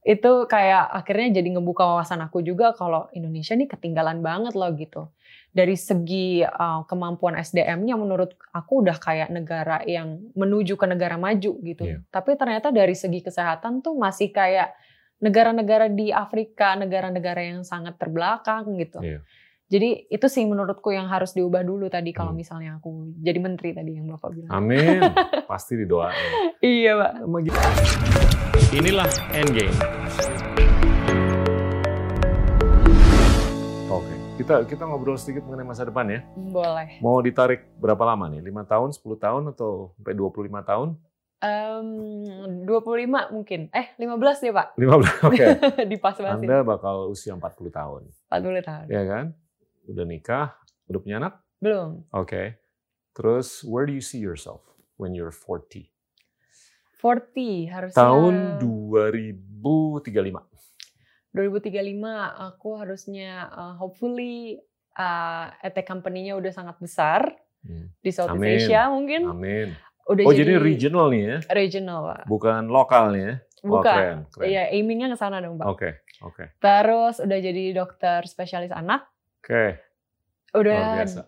itu kayak akhirnya jadi ngebuka wawasan aku juga kalau Indonesia nih ketinggalan banget loh gitu. Dari segi uh, kemampuan SDM-nya menurut aku udah kayak negara yang menuju ke negara maju gitu. Iya. Tapi ternyata dari segi kesehatan tuh masih kayak negara-negara di Afrika, negara-negara yang sangat terbelakang gitu. Iya. Jadi itu sih menurutku yang harus diubah dulu tadi kalau Hmm. misalnya aku jadi menteri tadi yang Bapak bilang. Amin. Pasti didoain. Iya, Pak. Inilah Endgame. Oke, kita kita ngobrol sedikit mengenai masa depan ya. Boleh. Mau ditarik berapa lama nih? 5 tahun, 10 tahun atau sampai 25 tahun? Em, 25 mungkin. Eh, 15 deh, Pak. 15. Oke. Dipas-pasin. Anda bakal usia 40 tahun. 40 tahun. Ya kan? Udah nikah, udah punya anak? Belum. Oke. Terus where do you see yourself when you're 40? 40 harusnya. Tahun 2035. 2035 aku harusnya uh, hopefully uh, ET company-nya udah sangat besar Hmm. di Southeast Amin. Asia mungkin. Amin. Udah Oh jadi, jadi regional nih ya? regional, Pak. Bukan lokal nih ya? Wah, Bukan. keren, keren. Iya, aimingnya ke sana dong, Pak. Oke, oke. Terus udah jadi dokter spesialis anak, Oke, udah luar biasa.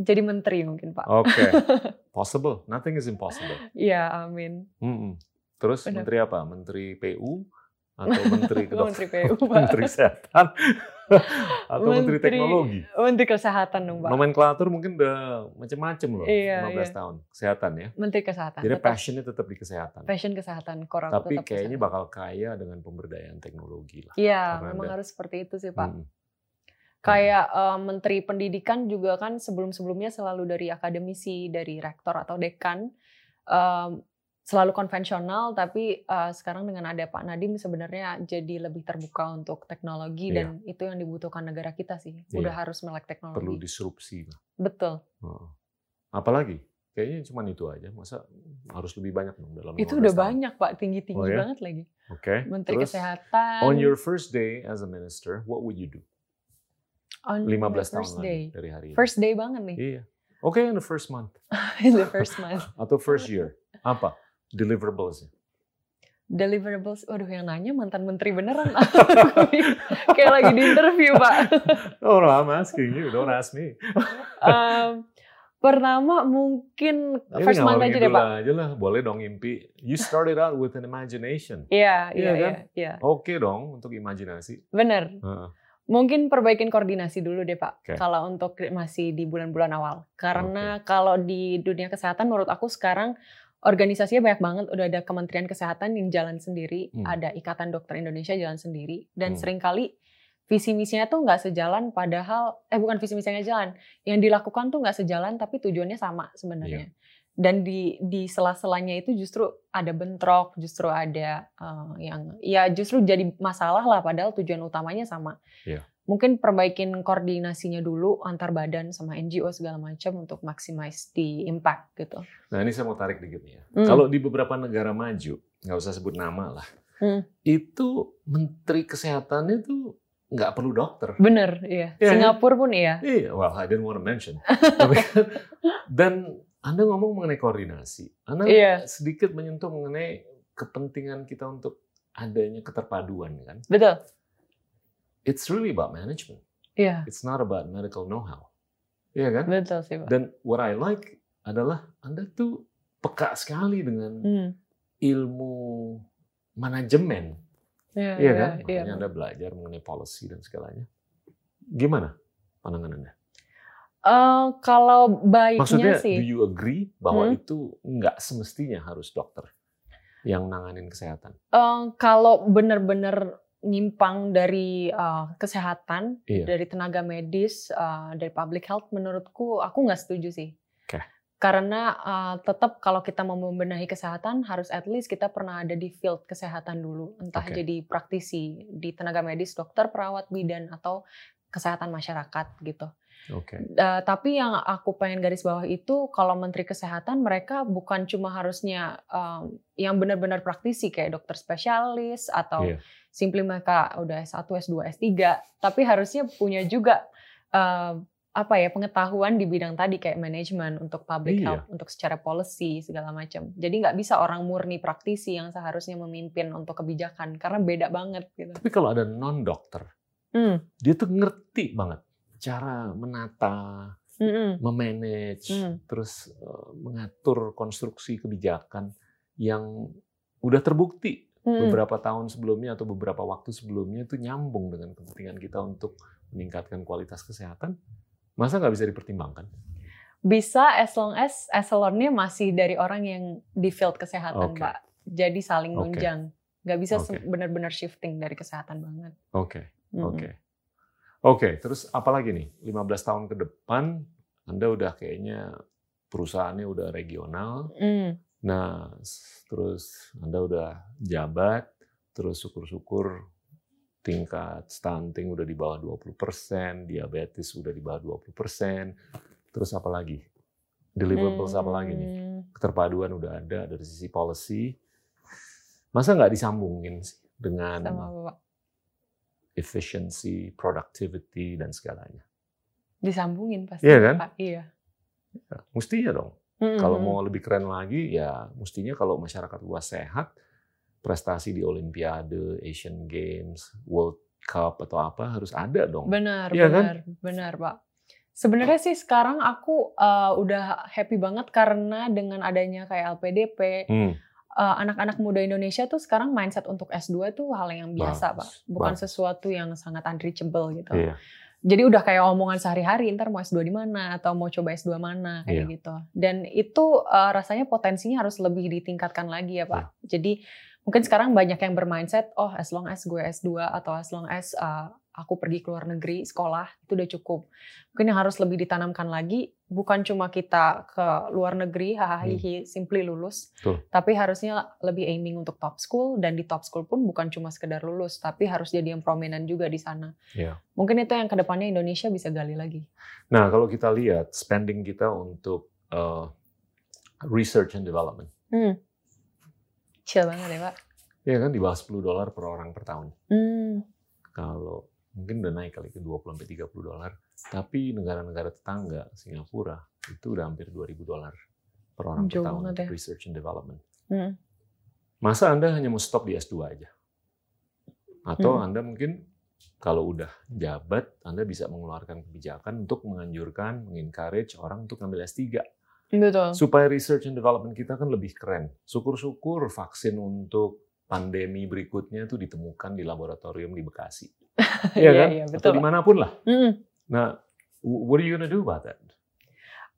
Jadi menteri mungkin, Pak. Oke, possible. Nothing is impossible. Iya, amin. Mm-mm. Terus Udah. menteri apa? Menteri PU atau menteri kedokteran? menteri PU, Pak. menteri kesehatan atau menteri, Menteri- teknologi? Menteri kesehatan dong, Pak. Nomenklatur mungkin udah macam-macam loh. Iya, 15 iya. tahun kesehatan ya. Menteri kesehatan. Jadi tetap passionnya tetap di kesehatan. fashion kesehatan, core Tapi tetap kayaknya kesehatan. bakal kaya dengan pemberdayaan teknologi lah. Iya, memang ada- harus seperti itu sih, Pak. Mm-mm. Kayak eh, Menteri Pendidikan juga kan sebelum-sebelumnya selalu dari akademisi, dari rektor atau dekan, em, selalu konvensional. Tapi eh, sekarang dengan ada Pak Nadiem sebenarnya jadi lebih terbuka untuk teknologi Iya. dan itu yang dibutuhkan negara kita sih. Iya. Udah harus melek Perlu teknologi. disrupsi lah. Betul. Heeh. Apalagi? Kayaknya cuma itu aja. Masa harus lebih banyak dong dalam Itu 15 udah tahun? banyak Pak, tinggi-tinggi Oh, ya? banget lagi. Oke. Menteri Terus, Kesehatan. on your first day as a minister, what would you do? On 15 my tahun day. dari hari ini. First day banget nih. Iya. Oke, in the first month In the first month. atau first year. Apa? Deliverables. Deliverables, waduh yang nanya mantan menteri beneran. Kayak lagi di interview pak. Oh, no, I'm asking you. Don't ask me. Em, pertama mungkin Ini first month aja deh pak. aja lah. Boleh dong impi. You started out with an imagination. Iya, Iya iya, iya, kan? iya. Oke dong untuk imajinasi. Bener. Heeh. Mungkin perbaikin koordinasi dulu deh pak. Oke. Kalau untuk masih di bulan-bulan awal. Karena kalau di dunia kesehatan menurut aku sekarang organisasinya banyak banget. Udah ada Kementerian Kesehatan yang jalan sendiri. Hmm. Ada Ikatan Dokter Indonesia jalan sendiri. Dan Hmm. sering kali visi misinya tuh nggak sejalan padahal eh bukan visi misinya jalan yang dilakukan tuh nggak sejalan tapi tujuannya sama sebenarnya dan di di sela-selanya itu justru ada bentrok justru ada eh, yang ya justru jadi masalah lah padahal tujuan utamanya sama Iya. mungkin perbaikin koordinasinya dulu antar badan sama NGO segala macam untuk maximize di impact gitu Nah ini saya mau tarik dikit nih ya. Hmm. Kalau di beberapa negara maju, nggak usah sebut nama lah, Hmm. itu menteri kesehatannya tuh nggak perlu dokter. bener iya Iya, Singapura pun iya Iya, well I didn't want to mention. Tapi kan, dan Anda ngomong mengenai koordinasi, Anda Iya. sedikit menyentuh mengenai kepentingan kita untuk adanya keterpaduan kan. betul It's really about management. iya It's not about medical know-how. Iya kan? betul sih pak Dan what I like adalah Anda tuh peka sekali dengan Hmm. ilmu manajemen. iya Iya kan? iya Makanya Anda belajar mengenai policy dan segalanya. Gimana pandangan Anda? Eh, kalau baiknya Maksudnya, sih do you agree bahwa Hmm. itu nggak semestinya harus dokter yang nanganin kesehatan? Eh, kalau benar-benar nyimpang dari eh, kesehatan, Iya. dari tenaga medis, eh, dari public health, menurutku aku nggak setuju sih. Karena eh, tetap kalau kita mau membenahi kesehatan, harus at least kita pernah ada di field kesehatan dulu, entah Oke. jadi praktisi di tenaga medis, dokter, perawat, bidan, atau kesehatan masyarakat gitu. Oke. Uh, tapi yang aku pengen garis bawah itu kalau Menteri Kesehatan mereka bukan cuma harusnya um, yang benar-benar praktisi kayak dokter spesialis atau Iya. simply mereka udah S1, S2, S3, tapi harusnya punya juga um, apa ya pengetahuan di bidang tadi kayak manajemen untuk public Iya. health, untuk secara policy segala macam. Jadi nggak bisa orang murni praktisi yang seharusnya memimpin untuk kebijakan karena beda banget gitu. Tapi kalau ada non dokter, Hmm. dia tuh ngerti banget cara menata, Mm-mm. memanage, Hmm. terus eh, mengatur konstruksi kebijakan yang udah terbukti Mm-mm. beberapa tahun sebelumnya atau beberapa waktu sebelumnya itu nyambung dengan kepentingan kita untuk meningkatkan kualitas kesehatan. Masa nggak bisa dipertimbangkan? Bisa as long as eselonnya masih dari orang yang di field kesehatan, Oke. Pak. Jadi saling Oke. nunjang. Nggak bisa se- benar-benar shifting dari kesehatan banget. Oke. Mm-mm. Oke. Oke, terus apa lagi nih? 15 tahun ke depan Anda udah kayaknya perusahaannya udah regional. Mm. Nah, terus Anda udah jabat, terus syukur-syukur tingkat stunting udah di bawah 20%, diabetes udah di bawah 20%. Terus apa lagi? Deliverables apa lagi nih? Hmm. Keterpaduan udah ada dari sisi policy. Masa nggak disambungin sih dengan Sama? Efficiency, productivity, dan segalanya. Disambungin pasti, Iya kan? Pak. Iya. Ya, Mestinya dong. Mm-mm. Kalau mau lebih keren lagi, ya mestinya kalau masyarakat luas sehat, prestasi di Olimpiade, Asian Games, World Cup atau apa harus ada dong. Benar, kan? benar, benar, Pak. Sebenarnya sih sekarang aku uh, udah happy banget karena dengan adanya kayak LPDP, Hmm, uh, anak-anak muda Indonesia tuh sekarang mindset untuk S2 tuh hal yang biasa, Pak. Bukan bagus. sesuatu yang sangat unreachable gitu. Iya. Jadi udah kayak omongan sehari-hari, ntar mau S2 di mana atau mau coba S2 mana kayak Iya. gitu. Dan itu uh, rasanya potensinya harus lebih ditingkatkan lagi ya, Pak. Iya. Jadi mungkin sekarang banyak yang bermindset, oh as long as gue S2 atau as long as uh, aku pergi ke luar negeri sekolah itu udah cukup. Mungkin yang harus lebih ditanamkan lagi bukan cuma kita ke luar negeri hahaha simply lulus, Hmm. Betul. tapi harusnya lebih aiming untuk top school dan di top school pun bukan cuma sekedar lulus, tapi harus jadi yang prominent juga di sana. Iya. Mungkin itu yang ke depannya Indonesia bisa gali lagi. Nah, kalau kita lihat spending kita untuk uh, research and development, Hmm. Chill banget ya Pak. ya kan di bawah 10 dolar per orang per tahun. Hmm. Kalau mungkin udah naik kali ke 20 sampai 30 dolar, tapi negara-negara tetangga Singapura itu udah hampir 2000 dolar per orang Jauh per tahun untuk ya. research and development. Hmm. Masa Anda hanya mau stop di S2 aja? Atau Hmm. Anda mungkin kalau udah jabat, Anda bisa mengeluarkan kebijakan untuk menganjurkan, mengencourage orang untuk ngambil S3. Betul. Supaya research and development kita kan lebih keren. Syukur-syukur vaksin untuk pandemi berikutnya itu ditemukan di laboratorium di Bekasi. Iya kan? iya, Atau betul. Pak. di mana pun lah. Hmm. Nah, what are you gonna do about that?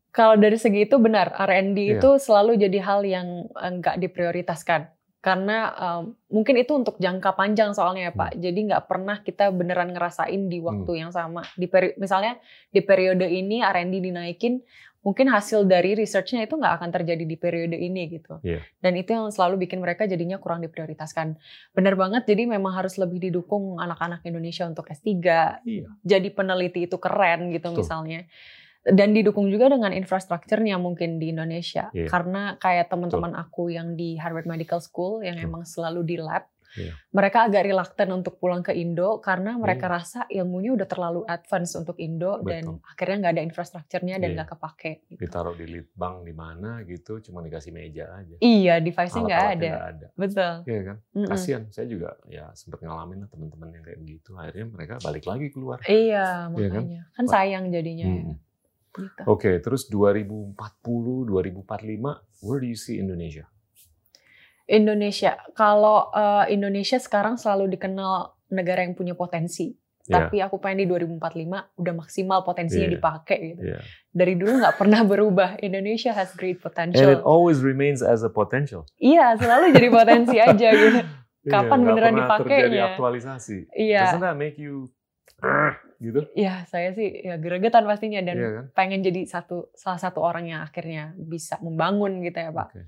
Kalau dari segi itu benar, R&D Iya. itu selalu jadi hal yang eh, nggak diprioritaskan. Karena eh, mungkin itu untuk jangka panjang soalnya ya Pak. Jadi nggak pernah kita beneran ngerasain di waktu yang sama. Di peri- misalnya di periode ini R&D dinaikin, mungkin hasil dari researchnya itu nggak akan terjadi di periode ini gitu. Iya. Dan itu yang selalu bikin mereka jadinya kurang diprioritaskan. Benar banget, jadi memang harus lebih didukung anak-anak Indonesia untuk S3. Iya. Jadi peneliti itu keren gitu Betul. misalnya dan didukung juga dengan infrastrukturnya mungkin di Indonesia Iya. karena kayak teman-teman aku yang di Harvard Medical School yang Betul. emang selalu di lab Iya. mereka agak reluctant untuk pulang ke Indo karena mereka Iya. rasa ilmunya udah terlalu advance untuk Indo dan Betul. akhirnya nggak ada infrastrukturnya dan Iya. nggak kepake gitu. Ditaruh di lead bank di mana gitu, cuma dikasih meja aja. iya device-nya nggak ada ada. betul Iya kan? Mm-mm. Kasian, saya juga ya sempat ngalamin teman-teman yang kayak begitu. Akhirnya mereka balik lagi keluar. iya Iya kan? makanya kan sayang jadinya ya. Hmm. gitu. Oke, terus 2040, 2045, where do you see Indonesia? Indonesia. Kalau eh, Indonesia sekarang selalu dikenal negara yang punya potensi. Ya, Tapi aku pengen di 2045 udah maksimal potensinya Iya. dipakai gitu. ya. Dari dulu nggak pernah berubah. Indonesia has great And it potential. always remains as a potential. Iya, selalu jadi potensi aja gitu. Iya, Kapan nggak beneran dipakainya? aktualisasi. Iya. Doesn't that make you gitu? Iya, saya sih ya gregetan pastinya dan Iya kan? pengen jadi satu salah satu orang yang akhirnya bisa membangun gitu ya, Pak. Oke.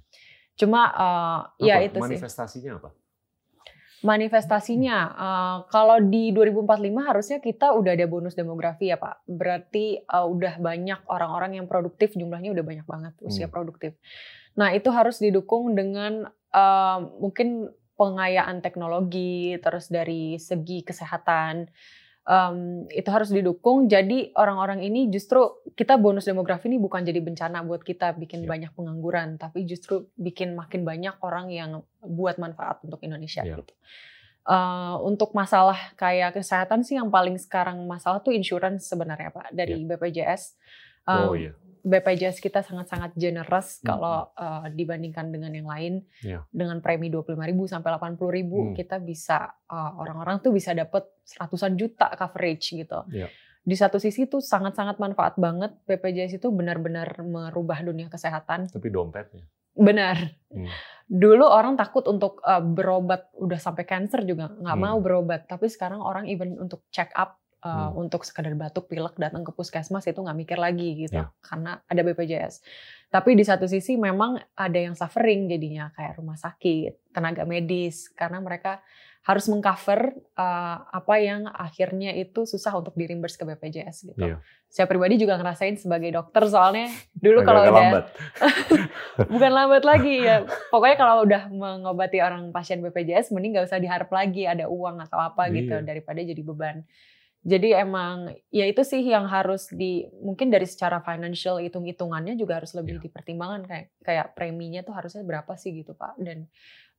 Cuma ya Apa? itu sih. Manifestasinya apa? Manifestasinya, eh, kalau di 2045 harusnya kita udah ada bonus demografi ya Pak. Berarti eh, udah banyak orang-orang yang produktif, jumlahnya udah banyak banget usia Hmm. produktif. Nah itu harus didukung dengan eh, mungkin pengayaan teknologi, terus dari segi kesehatan, um, itu harus didukung. Jadi orang-orang ini justru kita bonus demografi ini bukan jadi bencana buat kita bikin yeah. banyak pengangguran, tapi justru bikin makin banyak orang yang buat manfaat untuk Indonesia yeah. gitu. Uh, untuk masalah kayak kesehatan sih yang paling sekarang masalah tuh insurance sebenarnya pak dari yeah. BPJS. Um, oh iya. BPJS kita sangat-sangat generous hmm. kalau uh, dibandingkan dengan yang lain. Yeah. Dengan premi 25.000 sampai 80.000 hmm. kita bisa uh, orang-orang tuh bisa dapat ratusan juta coverage gitu. Yeah. Di satu sisi tuh sangat-sangat manfaat banget BPJS itu benar-benar merubah dunia kesehatan. Tapi dompetnya. Benar. Hmm. Dulu orang takut untuk uh, berobat udah sampai cancer juga nggak hmm. mau berobat, tapi sekarang orang even untuk check up uh, hmm. untuk sekadar batuk pilek datang ke puskesmas itu nggak mikir lagi gitu yeah. karena ada BPJS. Tapi di satu sisi memang ada yang suffering jadinya kayak rumah sakit, tenaga medis karena mereka harus mengcover uh, apa yang akhirnya itu susah untuk di reimburse ke BPJS gitu. Yeah. Saya pribadi juga ngerasain sebagai dokter soalnya dulu Agak kalau udah lambat. bukan lambat lagi ya. Pokoknya kalau udah mengobati orang pasien BPJS mending nggak usah diharap lagi ada uang atau apa yeah. gitu daripada jadi beban. Jadi emang ya itu sih yang harus di mungkin dari secara financial hitung-hitungannya juga harus lebih yeah. dipertimbangkan kayak kayak preminya tuh harusnya berapa sih gitu Pak dan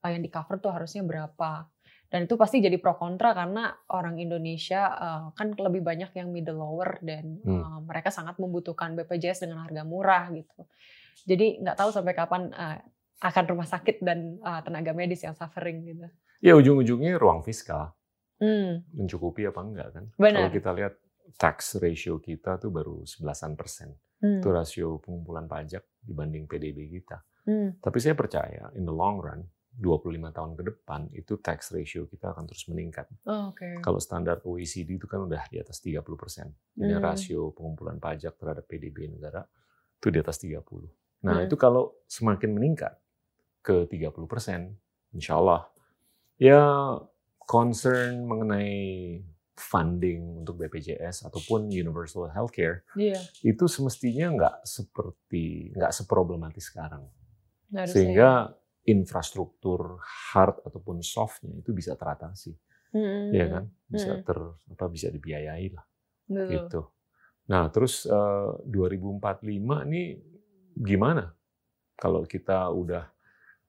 uh, yang di cover tuh harusnya berapa. Dan itu pasti jadi pro kontra karena orang Indonesia uh, kan lebih banyak yang middle lower dan hmm. uh, mereka sangat membutuhkan BPJS dengan harga murah gitu. Jadi nggak tahu sampai kapan uh, akan rumah sakit dan uh, tenaga medis yang suffering gitu. Ya ujung-ujungnya ruang fiskal Hmm. Mencukupi apa enggak kan? Benar. Kalau kita lihat tax ratio kita tuh baru 11 persen. Hmm. Itu rasio pengumpulan pajak dibanding PDB kita. Hmm. Tapi saya percaya in the long run 25 tahun ke depan itu tax ratio kita akan terus meningkat. Oh, okay. Kalau standar OECD itu kan udah di atas 30 persen. Ini hmm. rasio pengumpulan pajak terhadap PDB negara itu di atas 30. Nah hmm. itu kalau semakin meningkat ke 30 persen, insya Allah ya concern mengenai funding untuk BPJS ataupun universal healthcare yeah. itu semestinya nggak seperti nggak seproblematis sekarang Harusnya. sehingga infrastruktur hard ataupun softnya itu bisa teratasi hmm. ya kan bisa ter apa bisa dibiayai lah Betul. gitu nah terus uh, 2045 ini gimana kalau kita udah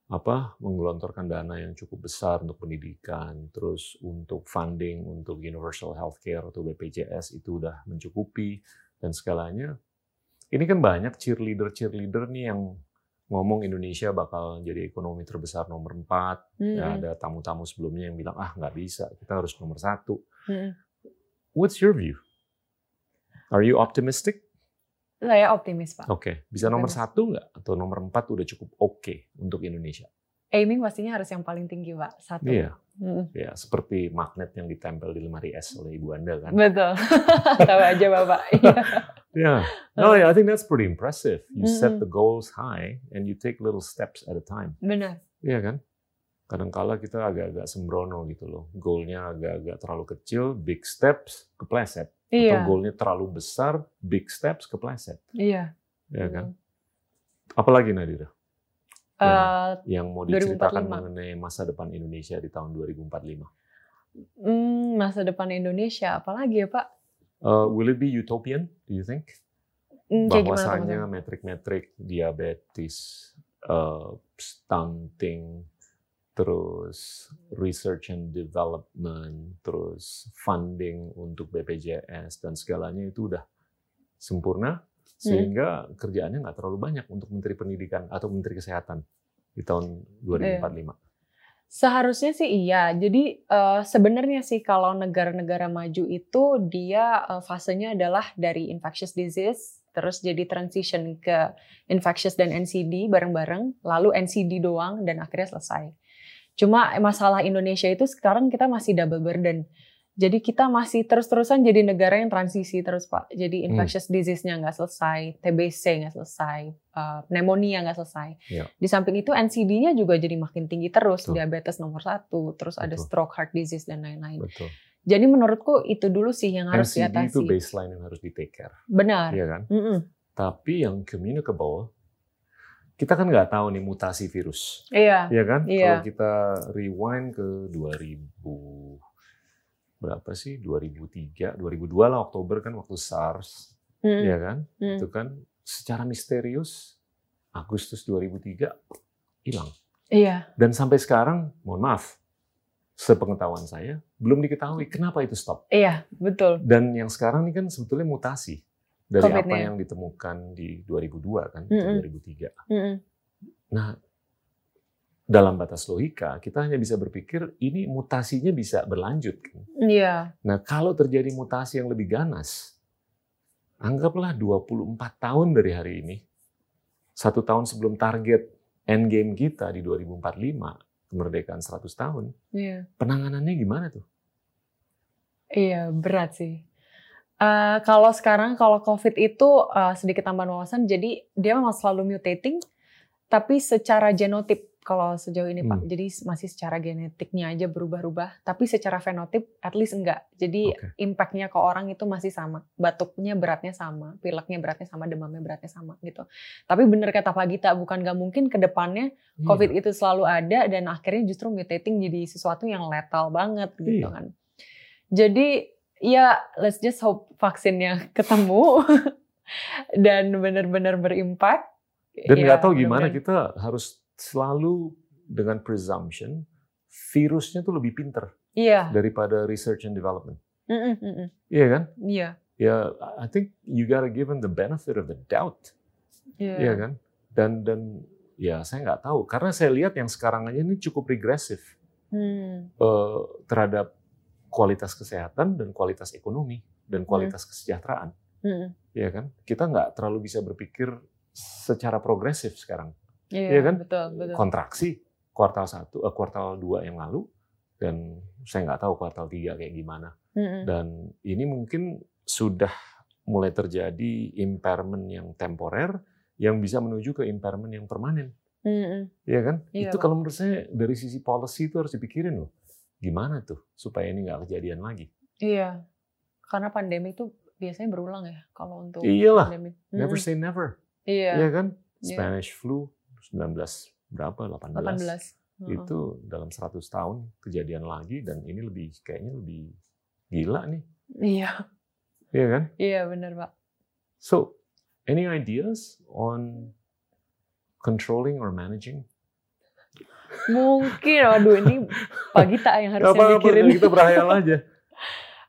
apa menggelontorkan dana yang cukup besar untuk pendidikan, terus untuk funding untuk universal healthcare atau BPJS itu udah mencukupi dan segalanya. Ini kan banyak cheerleader cheerleader nih yang ngomong Indonesia bakal jadi ekonomi terbesar nomor empat. Hmm. Ya, ada tamu-tamu sebelumnya yang bilang ah nggak bisa, kita harus nomor satu. Hmm. What's your view? Are you optimistic? Saya optimis, Pak. Oke, okay. bisa nomor satu nggak? Atau nomor empat udah cukup oke okay untuk Indonesia? Aiming pastinya harus yang paling tinggi, Pak. Satu. Iya. Hmm. Ya, seperti magnet yang ditempel di lemari es oleh Ibu Anda kan? Betul. Tahu aja, Bapak. yeah. No, yeah, I think that's pretty impressive. You hmm. set the goals high and you take little steps at a time. Benar. Iya kan? Kadangkala kita agak-agak sembrono gitu loh. Goalnya agak-agak terlalu kecil, big steps, kepleset. Iya. Atau goalnya terlalu besar, big steps kepleset. Iya. Ya kan? Apalagi Nadira? Yang, uh, yang mau diceritakan 2045. mengenai masa depan Indonesia di tahun 2045. Hmm, masa depan Indonesia, apalagi ya Pak? Uh, will it be utopian, do you think? Hmm, Bahwasanya metrik-metrik diabetes, uh, stunting, terus research and development, terus funding untuk BPJS dan segalanya itu udah sempurna sehingga hmm. kerjaannya nggak terlalu banyak untuk Menteri Pendidikan atau Menteri Kesehatan di tahun 2045. Eh. Seharusnya sih iya. Jadi uh, sebenarnya sih kalau negara-negara maju itu dia uh, fasenya adalah dari infectious disease terus jadi transition ke infectious dan NCD bareng-bareng, lalu NCD doang dan akhirnya selesai. Cuma masalah Indonesia itu sekarang kita masih double burden. Jadi kita masih terus-terusan jadi negara yang transisi terus Pak. Jadi hmm. infectious hmm. disease-nya nggak selesai, TBC nggak selesai, uh, pneumonia nggak selesai. Ya. Di samping itu NCD-nya juga jadi makin tinggi terus, Betul. diabetes nomor satu, terus Betul. ada stroke, heart disease dan lain-lain. Jadi menurutku itu dulu sih yang harus NCD diatasi. itu baseline yang harus di take care. Benar. Iya kan? Mm -mm. Tapi yang communicable kita kan nggak tahu nih mutasi virus. Iya. Iya kan? Iya. Kalau kita rewind ke 2000 berapa sih 2003 2002 lah Oktober kan waktu SARS Hmm. ya kan Hmm. itu kan secara misterius Agustus 2003 hilang Iya. dan sampai sekarang mohon maaf sepengetahuan saya belum diketahui kenapa itu stop Iya, betul. dan yang sekarang ini kan sebetulnya mutasi dari apa yang ditemukan di 2002 kan Mm-mm. 2003 Mm-mm. Nah, dalam batas logika, kita hanya bisa berpikir ini mutasinya bisa berlanjut. kan. Iya. Nah, kalau terjadi mutasi yang lebih ganas, anggaplah 24 tahun dari hari ini, satu tahun sebelum target endgame kita di 2045, kemerdekaan 100 tahun, Iya. penanganannya gimana tuh? Iya, berat sih. Eh, kalau sekarang kalau COVID itu eh, sedikit tambahan wawasan, jadi dia memang selalu mutating, tapi secara genotip kalau sejauh ini Pak, Hmm. jadi masih secara genetiknya aja berubah-ubah, tapi secara fenotip at least enggak. Jadi Oke. impactnya ke orang itu masih sama, batuknya beratnya sama, pileknya beratnya sama, demamnya beratnya sama gitu. Tapi bener kata Pak Gita, bukan nggak mungkin ke depannya COVID Iya. itu selalu ada dan akhirnya justru mutating jadi sesuatu yang letal banget gitu Iya. kan. Jadi ya let's just hope vaksinnya ketemu dan benar-benar berimpact. Dan Ya, nggak tahu gimana mudah-mudahan. kita harus selalu dengan presumption virusnya tuh lebih pinter Iya. daripada research and development. Mm-mm, mm-mm. Iya kan? Iya. Ya, I think you gotta give them the benefit of the doubt. Iya. Iya kan? Dan dan ya saya nggak tahu karena saya lihat yang sekarang aja ini cukup regresif Hmm. eh, terhadap kualitas kesehatan dan kualitas ekonomi dan Hmm. kualitas kesejahteraan. Mm-mm. Iya kan? Kita nggak terlalu bisa berpikir secara progresif sekarang. Iya Iya kan? Betul, betul. Kontraksi kuartal satu, eh, kuartal dua yang lalu dan saya nggak tahu kuartal tiga kayak gimana. Mm-mm. Dan ini mungkin sudah mulai terjadi impairment yang temporer yang bisa menuju ke impairment yang permanen. Mm-mm. Iya kan? Iya, itu kalau menurut saya dari sisi policy itu harus dipikirin loh. Gimana tuh supaya ini nggak kejadian lagi. Iya. Karena pandemi itu biasanya berulang ya kalau untuk Iyalah, pandemi. Never Mm-mm. say never. Iya. Iya kan? Iya. Spanish flu 19 berapa? 18. 18. Heeh. Itu dalam 100 tahun kejadian lagi dan ini lebih kayaknya lebih gila nih. Iya. Iya kan? Iya benar Pak. So, any ideas on controlling or managing? Mungkin, waduh ini Pak Gita yang harus Apa-apa, mikirin. kita berhayal aja.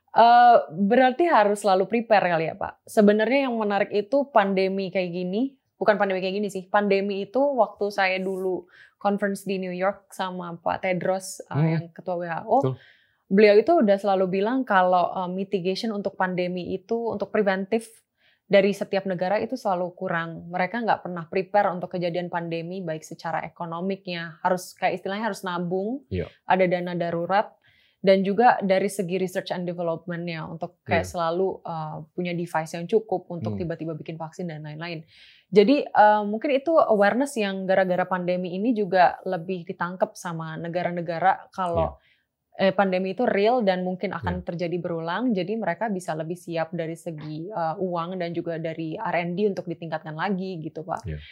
Eh, berarti harus selalu prepare kali ya Pak. Sebenarnya yang menarik itu pandemi kayak gini, bukan pandemi kayak gini sih. Pandemi itu waktu saya dulu conference di New York sama Pak Tedros eh, Hmm. yang ketua WHO, Betul. beliau itu udah selalu bilang kalau eh, mitigation untuk pandemi itu untuk preventif dari setiap negara itu selalu kurang. Mereka nggak pernah prepare untuk kejadian pandemi baik secara ekonomiknya, harus kayak istilahnya harus nabung, Iya. ada dana darurat dan juga dari segi research and development-nya untuk kayak Iya. selalu uh, punya device yang cukup untuk Hmm. tiba-tiba bikin vaksin dan lain-lain. Jadi uh, mungkin itu awareness yang gara-gara pandemi ini juga lebih ditangkap sama negara-negara kalau eh, pandemi itu real dan mungkin Iya. akan terjadi berulang. Jadi mereka bisa lebih siap dari segi uh, uang dan juga dari R&D untuk ditingkatkan lagi gitu, Pak. Iya.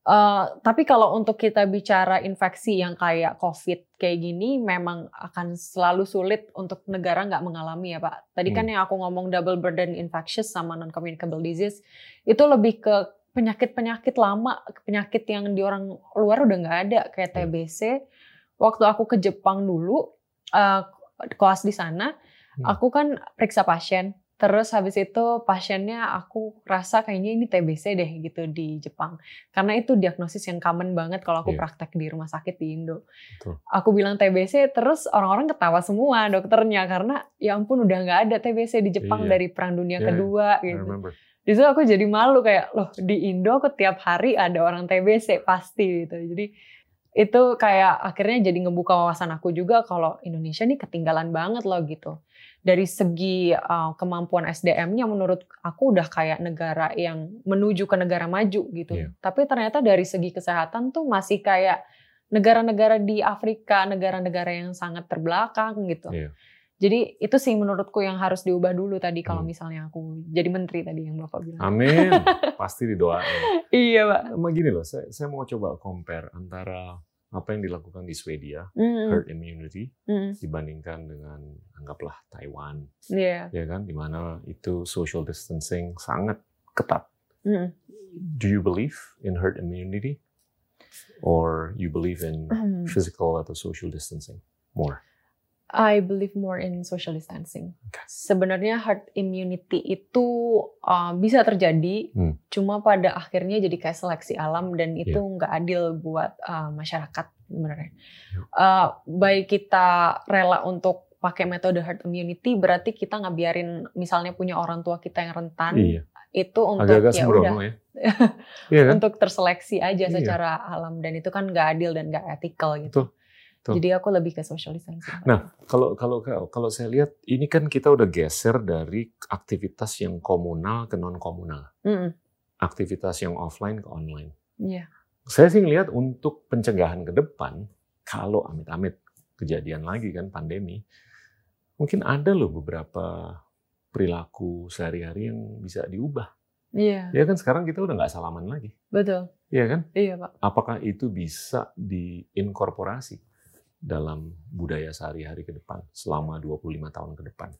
Eh, tapi kalau untuk kita bicara infeksi yang kayak COVID kayak gini, memang akan selalu sulit untuk negara nggak mengalami ya Pak. Tadi kan Hmm. yang aku ngomong double burden infectious sama non-communicable disease, itu lebih ke penyakit-penyakit lama, penyakit yang di orang luar udah nggak ada, kayak Ya. TBC. Waktu aku ke Jepang dulu, eh, kelas di sana, Hmm. aku kan periksa pasien. Terus habis itu pasiennya aku rasa kayaknya ini TBC deh gitu di Jepang. Karena itu diagnosis yang common banget kalau aku Iya. praktek di rumah sakit di Indo. Betul. Aku bilang TBC terus orang-orang ketawa semua dokternya karena ya ampun udah nggak ada TBC di Jepang Iya. dari Perang Dunia Iya, Kedua gitu. Di situ aku jadi malu kayak loh di Indo aku tiap hari ada orang TBC pasti gitu. Jadi itu kayak akhirnya jadi ngebuka wawasan aku juga kalau Indonesia nih ketinggalan banget loh gitu. Dari segi uh, kemampuan SDM-nya menurut aku udah kayak negara yang menuju ke negara maju gitu. Iya. Tapi ternyata dari segi kesehatan tuh masih kayak negara-negara di Afrika, negara-negara yang sangat terbelakang gitu. Iya. Jadi itu sih menurutku yang harus diubah dulu tadi kalau Hmm. misalnya aku jadi menteri tadi yang Bapak bilang. Amin. Pasti didoain. Iya, Pak. Sama gini loh, saya, saya mau coba compare antara apa yang dilakukan di Swedia, Mm, herd immunity, mm, dibandingkan dengan anggaplah Taiwan, yeah. ya kan, di mana itu social distancing sangat ketat. Mm. Do you believe in herd immunity, or you believe in Hmm. physical atau social distancing more? I believe more in social distancing. Okay. Sebenarnya herd immunity itu uh, bisa terjadi, Hmm. cuma pada akhirnya jadi kayak seleksi alam dan itu Iya. nggak adil buat uh, masyarakat sebenarnya. Iya. Uh, baik kita rela untuk pakai metode herd immunity, berarti kita ngebiarin misalnya punya orang tua kita yang rentan Iya, itu untuk agak-agak ya udah ya. Iya kan? untuk terseleksi aja Iya. secara alam dan itu kan nggak adil dan nggak ethical gitu. Betul, betul. Jadi aku lebih ke social distancing. Nah, kalau kalau kalau saya lihat ini kan kita udah geser dari aktivitas yang komunal ke non komunal, Mm-mm. aktivitas yang offline ke online. Iya. Saya sih ngelihat untuk pencegahan ke depan, kalau amit-amit kejadian lagi kan pandemi, mungkin ada loh beberapa perilaku sehari-hari yang bisa diubah. Iya, Ya kan sekarang kita udah nggak salaman lagi, betul. ya kan? Iya, Pak. Apakah itu bisa diinkorporasi dalam budaya sehari-hari ke depan selama 25 tahun ke depan?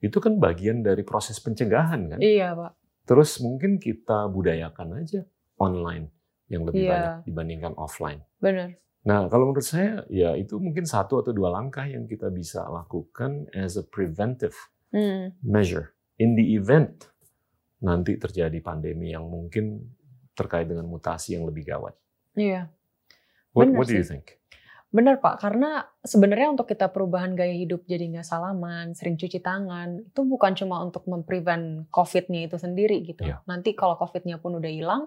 Itu kan bagian dari proses pencegahan kan? Iya, Pak. Terus mungkin kita budayakan aja online yang lebih Iya. banyak dibandingkan offline. Benar. Nah, kalau menurut saya ya itu mungkin satu atau dua langkah yang kita bisa lakukan as a preventive Hmm. measure in the event nanti terjadi pandemi yang mungkin terkait dengan mutasi yang lebih gawat. Iya. What, Benar what do you sih. think? Benar, Pak. Karena sebenarnya untuk kita perubahan gaya hidup jadi nggak salaman, sering cuci tangan, itu bukan cuma untuk memprevent COVID-nya itu sendiri gitu. Iya. Nanti kalau COVID-nya pun udah hilang,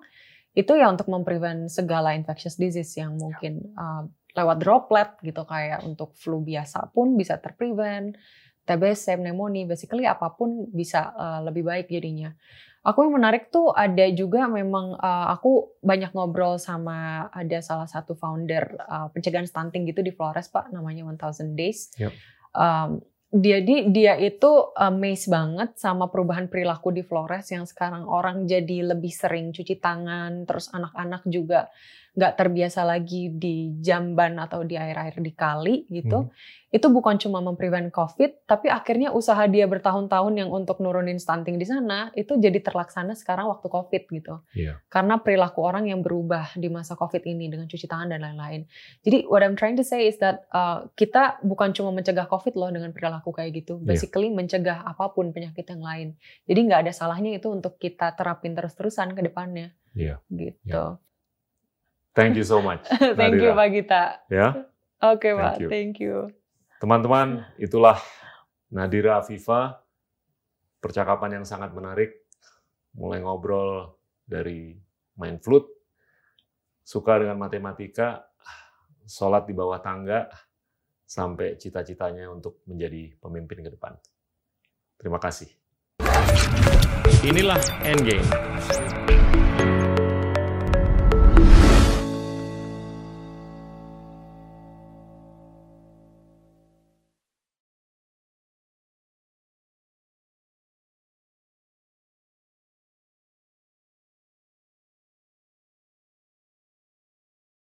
itu ya untuk memprevent segala infectious disease yang mungkin uh, lewat droplet gitu kayak untuk flu biasa pun bisa terprevent, TBC, pneumonia, basically apa pun bisa uh, lebih baik jadinya. Aku yang menarik tuh ada juga memang uh, aku banyak ngobrol sama ada salah satu founder uh, pencegahan stunting gitu di Flores Pak namanya 1000 Days. Yep. Um, jadi dia itu amazed banget sama perubahan perilaku di Flores yang sekarang orang jadi lebih sering cuci tangan, terus anak-anak juga nggak terbiasa lagi di jamban atau di air-air di kali gitu. Itu bukan cuma memprevent COVID, tapi akhirnya usaha dia bertahun-tahun yang untuk nurunin stunting di sana itu jadi terlaksana sekarang waktu COVID gitu. Iya. Karena perilaku orang yang berubah di masa COVID ini dengan cuci tangan dan lain-lain. Jadi what I'm trying to say is that uh, kita bukan cuma mencegah COVID loh dengan perilaku kayak gitu. Iya. Basically mencegah apa pun penyakit yang lain. Jadi nggak ada salahnya itu untuk kita terapin terus-terusan ke depannya. Iya. Gitu. Iya. Thank you so much. Thank you Nadira. Pak Gita. Ya, Oke Thank Pak, you. thank you. teman-teman, itulah Nadira Afifa. Percakapan yang sangat menarik. Mulai ngobrol dari main flute, suka dengan matematika, sholat di bawah tangga, sampai cita-citanya untuk menjadi pemimpin ke depan. Terima kasih. Inilah Endgame.